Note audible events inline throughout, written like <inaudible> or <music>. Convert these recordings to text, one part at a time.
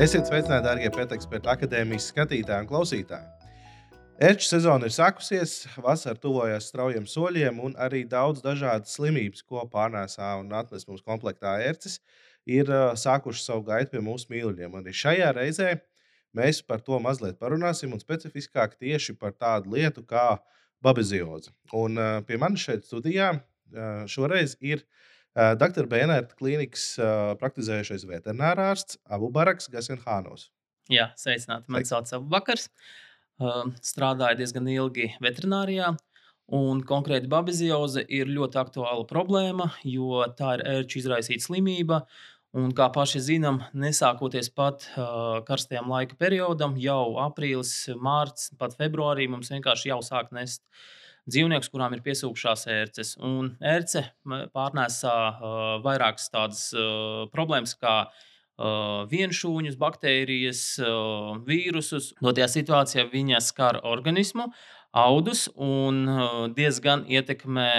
Esiet sveicināti, darbie pēteksperta akadēmijas skatītāji un klausītāji. Ērču sezona ir sākusies, vasara tuvojas straujiem soļiem, un arī daudz dažādas slimības, ko pārnēsā un atnes mums komplektā ērces, ir sākušas savu gaitu pie mūsu mīļajiem. Arī šajā reizē mēs par to mazliet parunāsim, un specifiskāk tieši par tādu lietu kā babizioze. Un pie manis šeit studijā šoreiz ir uh, Dr. Bēnērta klīnikas uh, praktizējušais veterinārārsts Abu Baraks Gasenhānos. Jā, sveicināti. Mani sauc Abu Bakars. Uh, strādāju diezgan ilgi veterinārijā. Un konkrēti babizioze ir ļoti aktuāla problēma, jo tā ir ērču izraisīta slimība. Un, kā paši zinām, nesākoties pat uh, karstajam laika periodam, jau aprīlis, mārciņš, pat februārī mums vienkārši jau sāk nest dzīvniekus, kurām ir piesūkšās ērces. Un ērce pārnēsā vairākas tādas problēmas, kā vienšūņus, baktērijas, vīrusus. No tajā situācijā viņa skar organismu, audus un diezgan ietekmē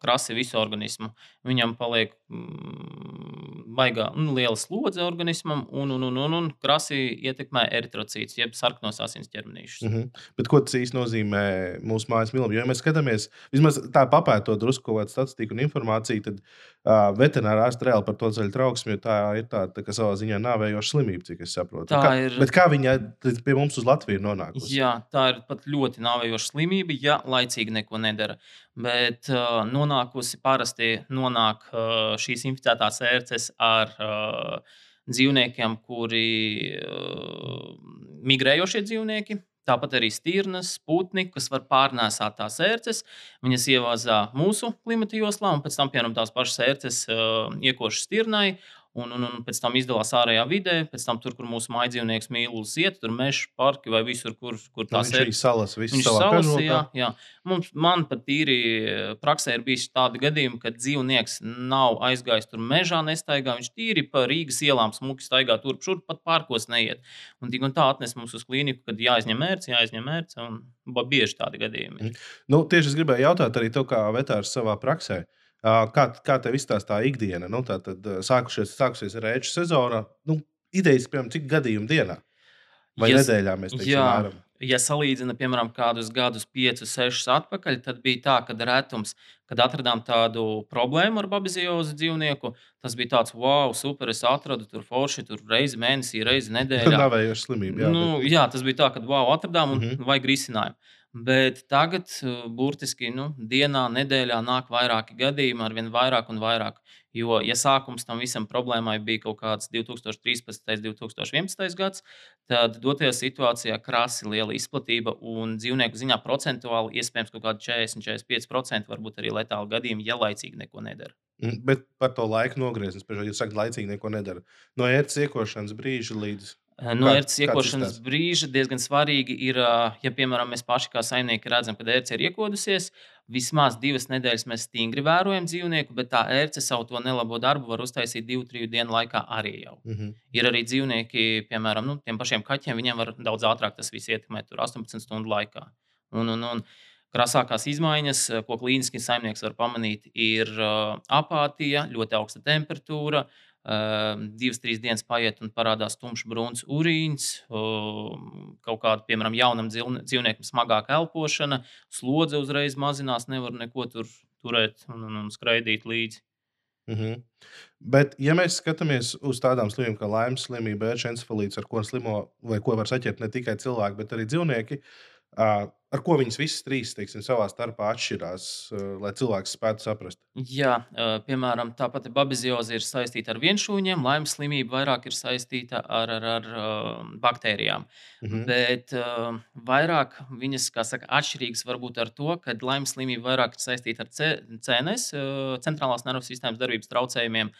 krasi visu organismu. Viņam paliek mm, baigā nu, liela slodze organismam, un, un, un, un, un krasi ietekmē eritrocītus, jeb sarkanos asins ķermenīšus. Mm -hmm. Bet ko tas īstenībā nozīmē mūsu mājas mīlestībā? Jo, ja mēs skatāmies, vismaz tā papētot drusku kaut kādu statistiku un informāciju, tad uh, veterinārā ārsta reāli par to ceļu trauksmi, jo tā ir tāda tā, savā ziņā nāvējoša slimība, cik es saprotu. Tā kā, ir- Bet kā viņa pie mums uz Latviju ir nonākusi? Jā, tā ir pat ļoti nāvējoša slimība, ja laicīgi neko nedara. Bet uh, nonākusi parasti nonāk uh, šīs inficētās ērces ar uh, dzīvniekiem, kuri uh, migrējošie dzīvnieki. Tāpat arī stirnas, putni, kas var pārnēsāt tās ērces. Viņas ievāzā mūsu klimata joslā, un pēc tam, piemēram, tās pašas ērces uh, iekošas stirnai. Un, un, un pēc tam izdalās ārējā vidē, pēc tam tur, kur mūsu mājdzīvnieks mīlestības iet, tur meža parki vai visur, kur, kur Tā tās viņš arī ērces salas Viņš salas, kažokā. jā, jā. Mums, man pat tīri eh, praksē ir bijis tādi gadījumi, kad dzīvnieks nav aizgājis tur mežā, nestaigā. Viņš tīri pa Rīgas ielām smuki staigā turp šurp, pat pārkos neiet. Un tik un tā atnes mums uz klīniku, kad jāizņem mērķis, jāizņem mērķis. Un bieži tādi gadījumi. ir. Nu, tieši es gribēju jautāt arī to, kā vetārs savā praksē. Ā, Kā, kā tev izstāsta tā ikdiena? Nu, tā tad sākušies, sākusies rēču sezona. Nu, idejas, piemēram, cik gadījumu dienā vai Ja nedēļā mēs teiksim, jā. mēram? Ja salīdzina, piemēram, kādus gadus, piecus, sešus atpakaļ, tad bija tā, ka retums, kad atradām tādu problēmu ar babiziozu dzīvnieku, tas bija tāds, wow, super, es atradu tur forši, tur reizi mēnesī, reizi nedēļā. <laughs> Navējoša slimība. Jā, nu, bet, jā, tas bija tā, ka wow, atradām un mm. -hmm. vajag risinājumu. Bet tagad, uh, burtiski nu, dienā, nedēļā nāk vairāki gadījumi, ar vien vairāk un vairāk. Jo, ja sākums tam visam problēmai bija kaut kāds 2013. un 2011. gads, tad dotajā situācijā krasi liela izplatība un dzīvnieku ziņā procentuāli iespējams kaut kādi 40-45% varbūt arī letāli gadījumi, ja laicīgi neko nedara. Mm, bet par to laiku nogrieziens, ja saka, laicīgi neko nedara. No ērts iekošanas brīža līdz. No ērces iekošanas brīža diezgan svarīgi ir, ja, piemēram, mēs paši kā saimnieki redzam, ka ērce ir iekodusies, vismaz divas nedēļas mēs stingri vērojam dzīvnieku, bet tā ērce savu to nelabo darbu var uztaisīt divu, triju dienu laikā arī jau. Mm -hmm. Ir arī dzīvnieki, piemēram, nu, tiem pašiem kaķiem, viņiem var daudz ātrāk tas viss ietekmēt, tur 18 stundu laikā. Un, un, un krasākās izmaiņas, ko klīniski saimnieks var pamanīt, ir apātija, ļoti augsta temperatūra. Uh, divas, trīs dienas paiet un parādās tumšs brūns urīns, uh, kaut kāda, piemēram, jaunam dzīvn- dzīvniekam smagāka elpošana, slodze uzreiz mazinās, nevar neko tur turēt un, un, un skraidīt līdzi. Mm -hmm. Bet, ja mēs skatāmies uz tādām slimībām kā laimes slimība, encefalīts, ar ko slimo vai ko var saķert ne tikai cilvēki, bet arī dzīvnieki, ar ko viņas visas trīs teiksim, savā starpā atšķirās, lai cilvēks spētu saprast. Jā, piemēram, tā pati babizioze ir saistīta ar vienšūņiem, laimes slimība vairāk ir saistīta ar, ar, ar baktērijām. Mhm. Bet vairāk viņas saka, atšķirīgas varbūt ar to, ka laimes slimība vairāk ir saistīta ar CNS, centrālās nervu sistēmas darbības traucējumiem.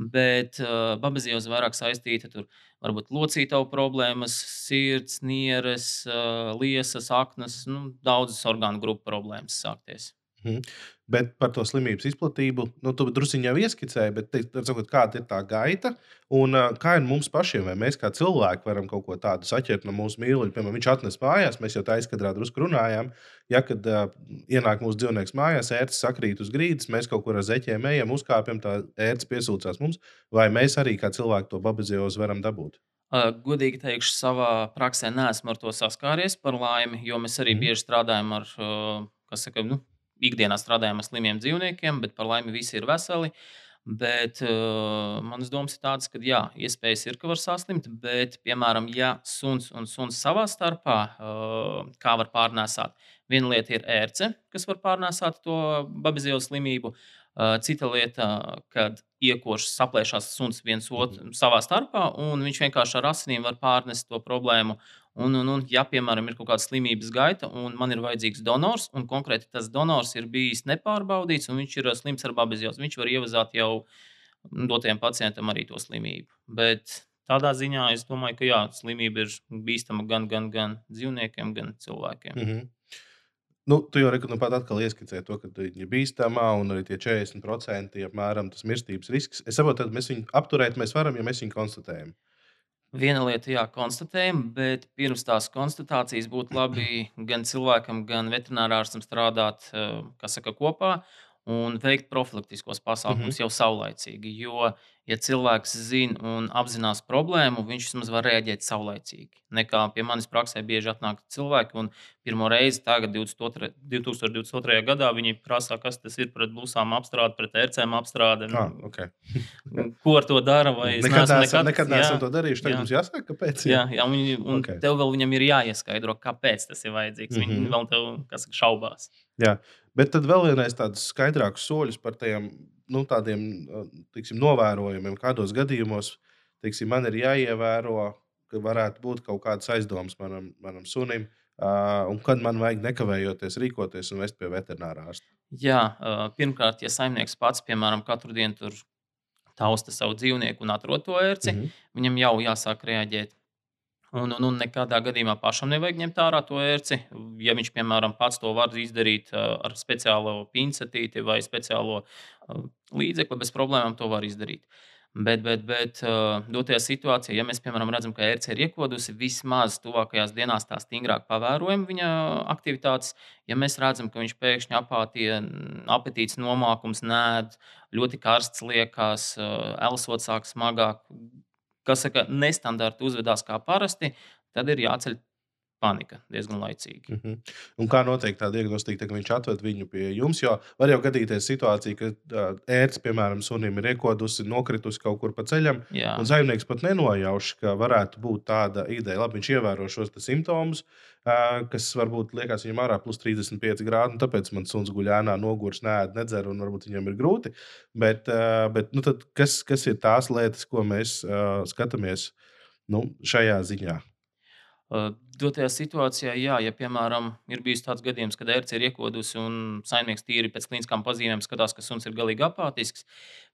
Bet uh, babizioze vairāk saistīta ar varbūt locītavu problēmas, sirds, nieres, uh, liesas, aknas, nu, daudzas orgānu grupu problēmas sākties. Mhm. Bet par to slimības izplatību, nu, tu druskuļi jau ieskicēji, bet sakot, kāda ir tā gaita un kā ir mums pašiem, vai mēs kā cilvēki varam kaut ko tādu saķert no mūsu mīluļa. Piemēram, viņš atnes mājās, mēs jau tā izskatā drusku runājām. Ja kad uh, ienāk mūsu dzīvnieks mājās, ērts sakrīt uz grīdas, mēs kaut kur ar zeķiem ejam, uzkāpjam, tā ērts piesūcās mums, vai mēs arī kā cilvēki to babiziozu varam dabūt. Uh, godīgi teikšu, savā praksē neesmu ar to saskāries par laimi, jo mēs arī Mhm. bieži strādājam ar, uh, kas saka, nu, ikdienā strādājam ar slimiem dzīvniekiem, bet par laimi visi ir veseli. Bet uh, manas domas ir tādas, ka jā, iespējas ir, ka var saslimt, bet, piemēram, ja suns un suns savā starpā, uh, kā var pārnēsāt, viena lieta ir ērce, kas var pārnēsāt to babiziozu slimību. Uh, cita lieta, kad iekošas, saplēšās suns viens otru savā starpā, un viņš vienkārši ar asinīm var pārnest to problēmu. Un, un, un, ja, piemēram, ir kaut kāda slimības gaita, un man ir vajadzīgs donors, un konkrēti tas donors ir bijis nepārbaudīts, un viņš ir uh, slims ar babiziozu, viņš var ievazāt jau dotajam pacientam arī to slimību. Bet tādā ziņā es domāju, ka jā, slimība ir bīstama gan, gan, gan dzīvniekiem, gan cilvēkiem. Mm -hmm. Nu, tu jau nu pat atkal ieskicēji to, ka viņi ir bīstamā un arī tie 40% apmēram tas mirstības risks. Es saprotu, ka mēs viņu apturēt mēs varam, ja mēs viņu konstatējam. Viena lieta, jā, konstatējam, bet pirms tās konstatācijas būtu labi gan cilvēkam, gan veterinārārstam strādāt eh, saka, kopā un veikt profilaktiskos pasākumus mm -hmm. jau saulaicīgi. Jo, ja cilvēks zina un apzinās problēmu, viņš vismaz var rēģēt saulaicīgi. Nekā pie manis praksē bieži atnāk cilvēki, un pirmo reizi tagad, 22, 2022. gadā, viņi prasa, kas tas ir pret blūzām apstrāde, pret ērcēm apstrāde. Ah, okay. <laughs> Ko ar to dara? Nekad neesam, nekad neesam to darījuši. Tagad jā. mums jāsaka, kāpēc. Jā, jā un, un okay. tev vēl viņam ir jāieskaidro, kāpēc tas ir vajadzīgs. Mm -hmm. Viņi vēl tev, kas šaubās. Jā, bet tad vēl vienreiz tādus skaidrākus soļus par tiem nu, tādiem tiksim, novērojumiem, kādos gadījumos tiksim, man ir jāievēro, ka varētu būt kaut kādas aizdomas manam, manam sunim. Uh, un kad man vajag nekavējoties rīkoties un vest pie veterinārā ārsta? Jā, uh, pirmkārt, ja saimnieks pats, piemēram, katru dienu tur tausta savu dzīvnieku un atrod to ērci, mm -hmm. viņam jau jāsāk reaģēt. Un, un, un nekādā gadījumā pašam nevajag ņemt ārā to ērci. Ja viņš, piemēram, pats to var izdarīt uh, ar speciālo pincetīti vai speciālo uh, līdzekli, bez problēmām to var izdarīt. Bet, bet, bet uh, dotajā situācijā, ja mēs, piemēram, redzam, ka ērce ir iekodusi, vismaz tuvākajās dienās tā stingrāk pavērojam viņa aktivitātes. Ja mēs redzam, ka viņš pēkšņi apātija, apetīts, nomākums, nēd, ļoti karsts liekas, elsots sāk smagāk, kas saka, nestandarti uzvedās kā parasti, tad ir jāceļ panika diezgan laicīgi. Mm -hmm. Un kā notiek tā diagnostika, ka viņš atved viņu pie jums? Jo var jau gadīties situācija, ka uh, ērts, piemēram, sunim ir iekodusi, nokritusi kaut kur pa ceļam, Jā. un saimnieks pat nenojauš, ka varētu būt tāda ideja. Labi, viņš ievēro šos simptomus, uh, kas varbūt liekas viņam ārā plus 35 grādi, un tāpēc man suns guļ ēnā, nogurs, nē, nedzer, un varbūt viņam ir grūti. Bet, uh, bet nu, kas, kas ir tās lietas, ko mēs skatāmies nu, šajā ziņā? Dotajā situācijā, jā, ja, piemēram, ir bijis tāds gadījums, kad ērce ir iekodusi un saimnieks tīri pēc klīniskām pazīmēm skatās, ka suns ir galīgi apātisks,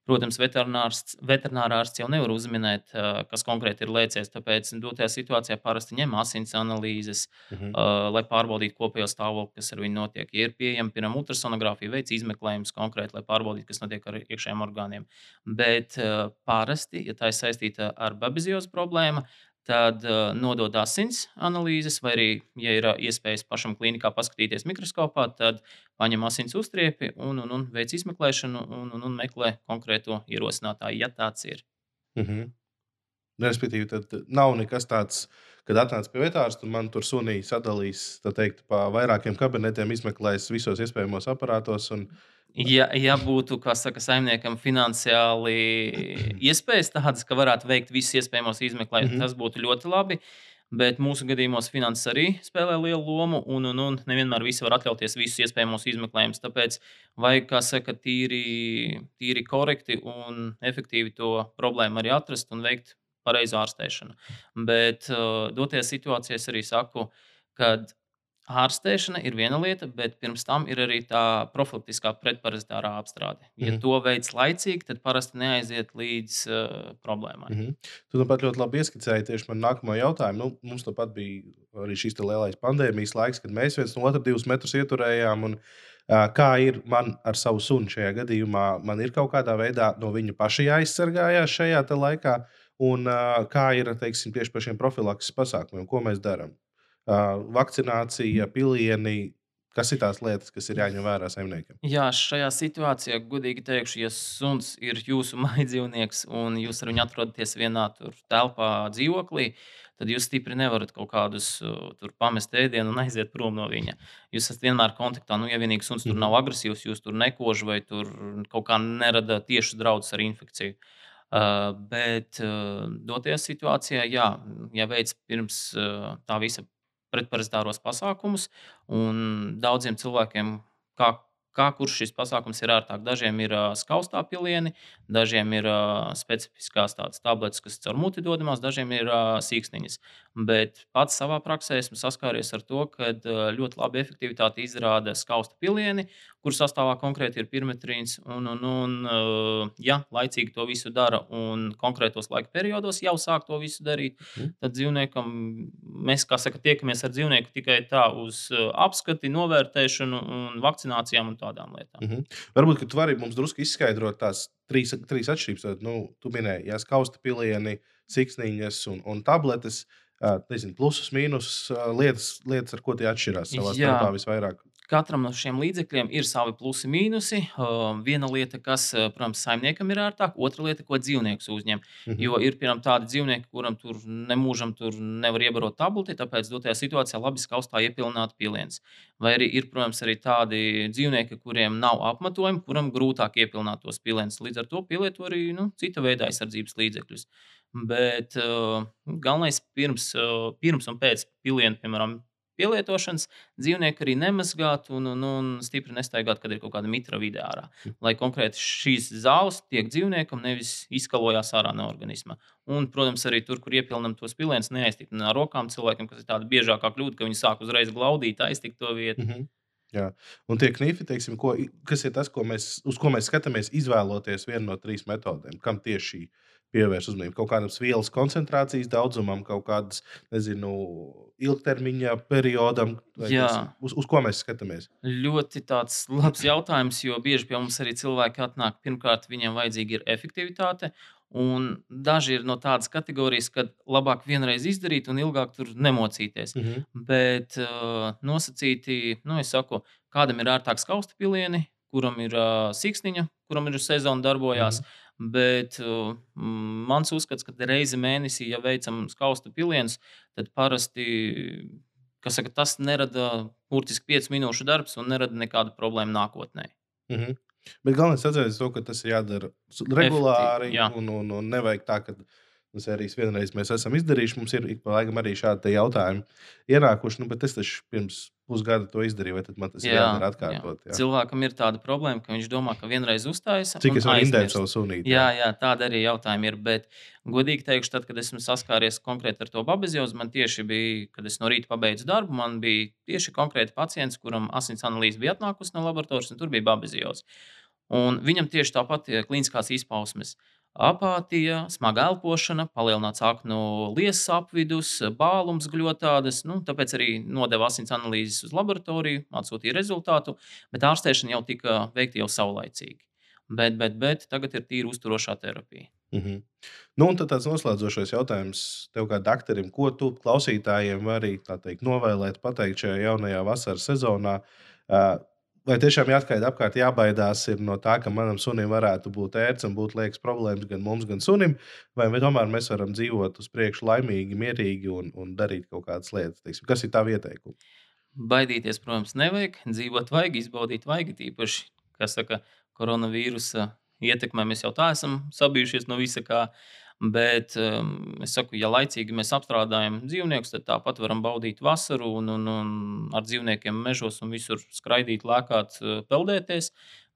protams, veterinārārsts jau nevar uzminēt, kas konkrēti ir lēcies. Tāpēc dotajā situācijā parasti ņem asins analīzes, -huh. uh, lai pārbaudītu kopējo stāvokli, kas ar viņu notiek. Ja ir pieejama, piemēram, ultrasonogrāfija, veids izmeklējums konkrēti, lai pārbaudītu, kas notiek ar iekšējiem orgāniem. Bet uh, parasti, ja tā ir saistīta ar babiziozu problēmu, tad uh, nodod asins analīzes, vai arī, ja ir uh, iespējas pašam klīnikā paskatīties mikroskopā, tad paņem asins uztriepi un, un, un veic izmeklēšanu un, un, un meklē konkrēto ierosinātāju, ja tāds ir. Mm -hmm. Respektīvi, tad nav nekas tāds, kad atnāc pie vetārsta un man tur sunī sadalīs teikt, pa vairākiem kabinetiem, izmeklēs visos iespējamos aparātos. Un, Ja, ja būtu, saka, saimniekam finansiāli iespējas tādas, ka varētu veikt visus iespējamos izmeklējumus, mm -hmm. tas būtu ļoti labi. Bet mūsu gadījumos finanses arī spēlē lielu lomu, un, un, un nevienmēr visi var atļauties visus iespējamos izmeklējumus. Tāpēc vajag, kā saka, tīri, tīri korekti un efektīvi to problēmu arī atrast un veikt pareizu ārstēšanu. Bet uh, dotajā situācijā es arī saku, ka Ārstēšana ir viena lieta, bet pirms tam ir arī tā profilaktiskā pretparazitārā apstrāde. Ja mm -hmm. to veids laicīgi, tad parasti neaiziet līdz uh, problēmai. Mm -hmm. Tu nu pat ļoti labi ieskicēji tieši man nākamo jautājumu. Nu, mums nu pat bija arī šis lielais pandēmijas laiks, kad mēs viens no otra divus metrus ieturējām. Un, uh, kā ir man ar savu sunu šajā gadījumā? Man ir kaut kādā veidā no viņa paša jāizsargājās šajā laikā, un uh, kā ir teiksim, tieši par šiem profilakses pasākumiem, ko mēs darām? Vakcinācija, pilieni. Kas ir tās lietas, kas ir jāņem vērā saimniekam? Jā, šajā situācijā, godīgi teikšu, ja suns ir jūsu <laughs> maidzīvnieks un jūs ar viņu atrodaties vienā telpā, dzīvoklī, tad jūs stipri nevarat kaut kādus uh, pamest ēdienu un <laughs> aiziet prom no viņa. Jūs esat vienmēr kontaktā. Nu, ja vienīgi suns tur mhm. nav agresīvs, jūs tur nekož vai tur kaut kā nerada tieši draudus ar infekciju. Uh, bet uh, dotajā situācijā, jā, ja veids pirms uh, tā visa pretparazitāros pasākumus. Daudziem cilvēkiem, kā kā kurš šis pasākums ir ērtāk. Dažiem ir uh, skaustā pilieni, dažiem ir uh, specifiskās tādas tabletes, kas caur muti dodamās, dažiem ir uh, sīkstiņas. Bet pats savā praksē esmu saskāries ar to, ka uh, ļoti labi efektivitāti izrāda skausta pilieni, kur sastāvā konkrēti ir pirmetrīns. Un, un, un, uh, ja laicīgi to visu dara un konkrētos laika periodos jau sāk to visu darīt, mm. tad dzīvniekam mēs, kā saka, tiekamies ar dzīvnieku tikai tā uz uh, apskati, novērtēšanu un vakcinācijām un tā tādām lietām. Mm -hmm. Varbūt, ka tu vari mums drusku izskaidrot tās trīs, trīs atšķirības. Nu, tu minēji, ja skausta pilieni, siksniņas un, un tabletes. Nezinu, plusus, mīnus lietas, lietas, ar ko tie atšķirās savā starpā visvairāk. Katram no šiem līdzekļiem ir savi plusi, mīnusi. Uh, viena lieta, kas, uh, protams, saimniekam ir ērtāk, otra lieta, ko dzīvnieks uzņem. Mm -hmm. Jo ir piemēram tādi dzīvnieki, kuram tur nemūžam tur nevar iebarot tableti, tāpēc dotajā situācijā labi skaustā iepilināt piliens. Vai arī ir, protams, arī tādi dzīvnieki, kuriem nav apmetojumi, kuram grūtāk iepilināt tos pilienus. Līdz ar to pielieto arī nu, cita veida aizsardzības līdzekļus. Bet uh, galvenais pirms, uh, pirms un pēc piliena, piemēram, pielietošanas, dzīvnieki arī nemazgātu un, un, un stipri nestaigātu, kad ir kaut kāda mitra vidē ārā. Hm. Lai konkrēti šīs zāles tiek dzīvniekam, nevis izkalojās ārā no organisma. Un, protams, arī tur, kur iepilnām tos pilienus, neaiztikt no rokām cilvēkiem, kas ir tāda biežākā kļūda, ka viņi sāk uzreiz glaudīt, aiztikt to vietu. Mm -hmm. Jā. Un tie knifi, teiksim, ko, kas ir tas, ko mēs, uz ko mēs skatāmies, izvēloties vienu no trīs metodēm, kam tieši pievērst uzmanību. Kaut kādam vielas koncentrācijas daudzumam, kaut kādas, nezinu, ilgtermiņa periodam, tas, uz, uz ko mēs skatāmies? Ļoti tāds labs jautājums, jo bieži pie mums arī cilvēki atnāk. Pirmkārt, viņiem vajadzīga ir efektivitāte. Un daži ir no tādas kategorijas, ka labāk vienreiz izdarīt un ilgāk tur nemocīties. Mm -hmm. Bet uh, nosacīti, nu, es saku, kādam ir ērtāk skausta pilieni, kuram ir uh, siksniņa, kuram ir sezona darbojās. Mm -hmm. Bet uh, mans uzskats, ka reizi mēnesī, ja veicam skaustu pilienus, tad parasti saka, tas nerada burtiski 5 minūšu darbs un nerada nekādu problēmu nākotnē. Mm -hmm. Bet galvenais ir atcerēties to, ka tas ir jādara regulāri Efektīvi, un, un, un nevajag tā, ka sērijas vienreiz mēs esam izdarījuši. Mums ir ik pa laikam arī šādi jautājumi ienākuši, nu, bet es taču pirms pusgada to izdarīju, vai tad man tas jā, ir jādara atkārtot. Jā. Jā. Cilvēkam ir tāda problēma, ka viņš domā, ka vienreiz uzstājas. Cik es varu indēt savu sunīti? Jā, jā, tāda arī jautājumi ir. Bet, godīgi teikšu, tad, kad esmu saskāries konkrēti ar to babeziozu, man tieši bija, kad es no rīta pabeidzu darbu, man bija tieši konkrēti pacients, kuram asins analīze bija atnākusi no laboratorijas, un tur bija babezioza. Un viņam tieši tāpat ir klīniskās izpausmes. Uh, apātija, smaga elpošana, palielināts aknu liesas apvidus, bālums gļotādas. Nu, tāpēc arī nodeva asins analīzes uz laboratoriju, atsūtīja rezultātu, bet ārstēšana jau tika veikta jau saulaicīgi. Bet, bet, bet tagad ir tīra uzturošā terapija. Mm -hmm. nu, tad tāds noslēdzošais jautājums tev, kā doktoram, ko tu klausītājiem vari teikt, novēlēt, pateikt šajā jaunajā vasaras sezonā. Uh, Vai tiešām jāatskaita apkārt, jābaidās no tā, ka manam sunim varētu būt ērts un būt liekas problēmas gan mums, gan sunim, vai, tomēr mēs varam dzīvot uz priekšu laimīgi, mierīgi un, un darīt kaut kādas lietas? Teiksim, kas ir tā ieteikuma? Baidīties, protams, nevajag. Dzīvot vajag, izbaudīt vajag. Tīpaši, kas saka, koronavīrusa ietekmē mēs jau tā esam sabijušies no visa kā. Bet um, es saku, ja laicīgi mēs apstrādājam dzīvniekus, tad tāpat varam baudīt vasaru un, un, un ar dzīvniekiem mežos un visur skraidīt, lēkāt, uh, peldēties.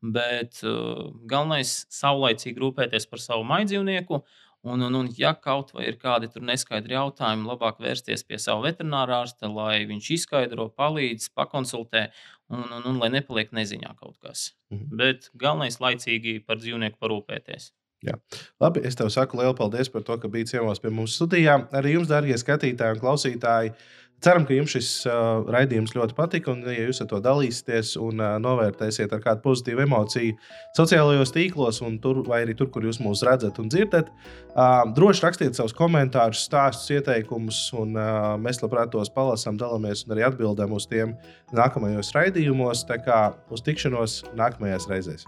Bet uh, galvenais ir saulaicīgi rūpēties par savu maidzīvnieku. Un, un, un, ja kaut vai ir kādi neskaidri jautājumi, labāk vērsties pie sava veterinārā ārsta, lai viņš izskaidro, palīdz, pakonsultē, un, un, un lai nepaliek neziņā kaut kas. Mhm. Bet galvenais ir laicīgi par dzīvnieku parūpēties. Jā. Labi, es tev saku lielu paldies par to, ka biji ciemos pie mums studijā. Arī jums, darbie skatītāji un klausītāji, Ceram, ka jums šis uh, raidījums ļoti patika, un, ja jūs ar to dalīsieties un uh, novērtēsiet ar kādu pozitīvu emociju sociālajos tīklos, tur, vai arī tur, kur jūs mūs redzat un dzirdat, uh, droši rakstiet savus komentārus, stāstus, ieteikumus, un uh, mēs labprāt tos palasām, dalāmies un arī atbildam uz tiem nākamajos raidījumos. Tā kā uz tikšanos nākamajās reizēs!